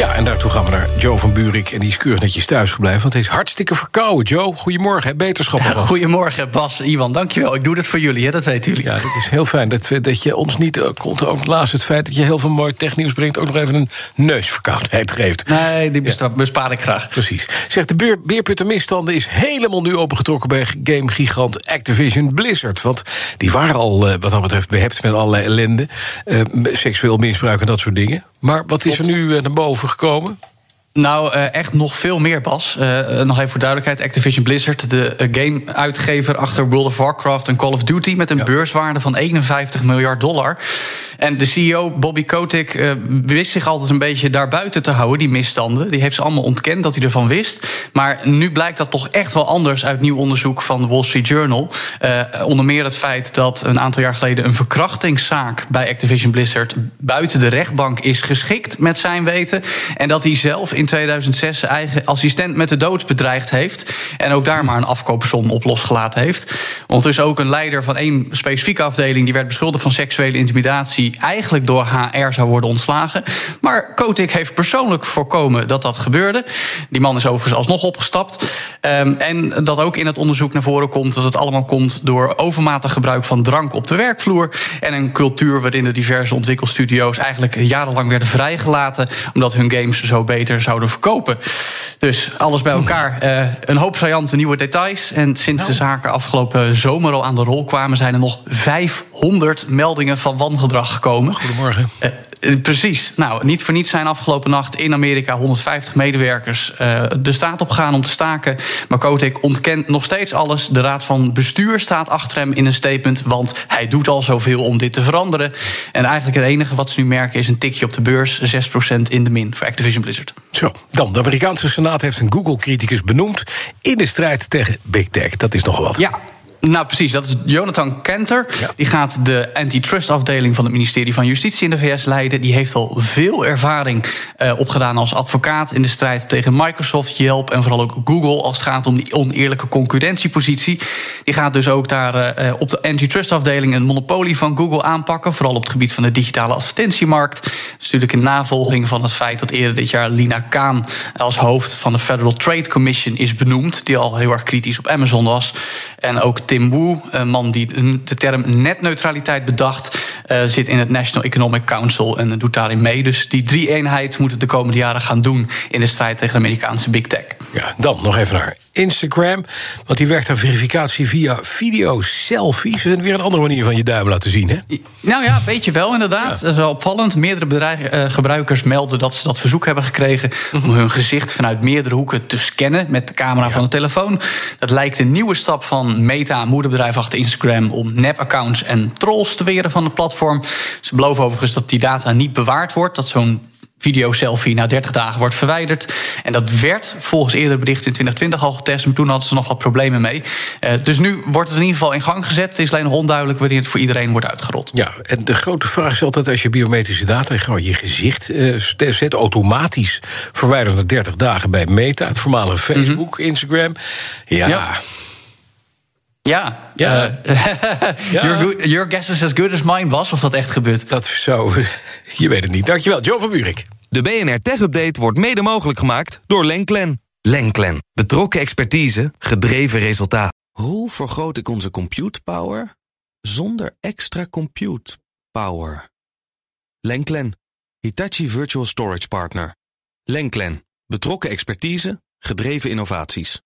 Ja, en daartoe gaan we naar Joe van Buurik. En die is keurig netjes thuis gebleven, want hij is hartstikke verkouden. Joe, goedemorgen, beterschap alvast. Goedemorgen, Bas, Iwan, dankjewel. Ik doe dit voor jullie, hè? dat weten jullie. Ja, dat is heel fijn dat, dat je ons niet, uh, komt ook naast het feit dat je heel veel mooi technieuws brengt, ook nog even een neusverkoudheid geeft. Nee, die bespaar ik graag. Precies. Zegt de beer, beerput misstanden is helemaal nu opengetrokken bij gamegigant Activision Blizzard. Want die waren al, eh, wat dat betreft, behept met allerlei ellende. eh, seksueel misbruik en dat soort dingen. Maar wat is er nu eh, naar boven gekomen? Nou, eh, echt nog veel meer, Bas. Eh, eh, nog even voor duidelijkheid. Activision Blizzard, de game-uitgever achter World of Warcraft en Call of Duty... met een Ja. beurswaarde van 51 miljard dollar. En de CEO, Bobby Kotick, wist zich altijd een beetje daarbuiten te houden... die misstanden. Die heeft ze allemaal ontkend dat hij ervan wist. Maar nu blijkt dat toch echt wel anders... uit nieuw onderzoek van de Wall Street Journal. Onder meer het feit dat een aantal jaar geleden... een verkrachtingszaak bij Activision Blizzard... buiten de rechtbank is geschikt met zijn weten. En dat hij zelf in 2006 zijn eigen assistent met de dood bedreigd heeft. En ook daar maar een afkoopsom op losgelaten heeft. Ondertussen ook een leider van één specifieke afdeling... die werd beschuldigd van seksuele intimidatie... eigenlijk door HR zou worden ontslagen. Maar Kotick heeft persoonlijk voorkomen dat dat gebeurde. Die man is overigens alsnog opgestapt. Ehm, en dat ook in het onderzoek naar voren komt... dat het allemaal komt door overmatig gebruik van drank op de werkvloer... en een cultuur waarin de diverse ontwikkelstudio's... eigenlijk jarenlang werden vrijgelaten... omdat hun games zo beter zouden verkopen. Dus alles bij elkaar. eh, een hoop saillante nieuwe details. En sinds de zaken afgelopen zomer al aan de rol kwamen... zijn er nog 500 meldingen van wangedrag gekomen. Goedemorgen. Eh, precies. Nou, niet voor niets zijn afgelopen nacht in Amerika 150 medewerkers eh, de straat op gegaan om te staken. Maar Kotick ontkent nog steeds alles. De raad van bestuur staat achter hem in een statement, want hij doet al zoveel om dit te veranderen. En eigenlijk het enige wat ze nu merken is een tikje op de beurs, 6% in de min voor Activision Blizzard. Zo, dan. De Amerikaanse Senaat heeft een Google-criticus benoemd... in de strijd tegen Big Tech. Dat is nogal wat. Ja. Nou, precies. Dat is Jonathan Kenter. Ja. Die gaat de antitrust-afdeling van het ministerie van Justitie in de VS leiden. Die heeft al veel ervaring eh, opgedaan als advocaat in de strijd tegen Microsoft, Yelp en vooral ook Google als het gaat om die oneerlijke concurrentiepositie. Die gaat dus ook daar eh, op de antitrust-afdeling een monopolie van Google aanpakken, vooral op het gebied van de digitale advertentiemarkt. Dat is natuurlijk in navolging van het feit dat eerder dit jaar Lina Kaan als hoofd van de Federal Trade Commission is benoemd, die al heel erg kritisch op Amazon was. En ook Tim Wu, een man die de term netneutraliteit bedacht, eh, zit in het National Economic Council en doet daarin mee. Dus die drie-eenheid moet het de komende jaren gaan doen in de strijd tegen de Amerikaanse big tech. Ja, dan nog even naar Instagram. Want die werkt aan verificatie via video-selfies. En weer een andere manier van je duim laten zien, hè? Nou ja, weet je wel, inderdaad. Dat is wel opvallend. Meerdere bedrijf, eh, gebruikers melden dat ze dat verzoek hebben gekregen om hun gezicht vanuit meerdere hoeken te scannen met de camera van de telefoon. Dat lijkt een nieuwe stap van Meta, moederbedrijf achter Instagram, om nep-accounts en trolls te weren van het platform. Ze beloven overigens dat die data niet bewaard wordt, dat zo'n video-selfie na 30 dagen wordt verwijderd. En dat werd volgens eerdere berichten in 2020 al getest, maar toen hadden ze nog wat problemen mee. Eh, dus nu wordt het in ieder geval in gang gezet. Het is alleen nog onduidelijk wanneer het voor iedereen wordt uitgerold. Ja, en de grote vraag is altijd als je biometrische data... gewoon je gezicht eh, zet, automatisch verwijderd na 30 dagen bij Meta... het voormalige Facebook, Instagram. Ja, Ja. Ja, Ja. eh, Ja. your, good- your guess is as good as mine was, of dat echt gebeurt. dat zo... Je weet het niet. Dankjewel, Joe van Buurik. De BNR Tech Update wordt mede mogelijk gemaakt door Lenklen. Lenklen. Betrokken expertise, gedreven resultaat. Hoe vergroot ik onze compute power zonder extra compute power? Lenklen. Hitachi Virtual Storage Partner. Lenklen. Betrokken expertise, gedreven innovaties.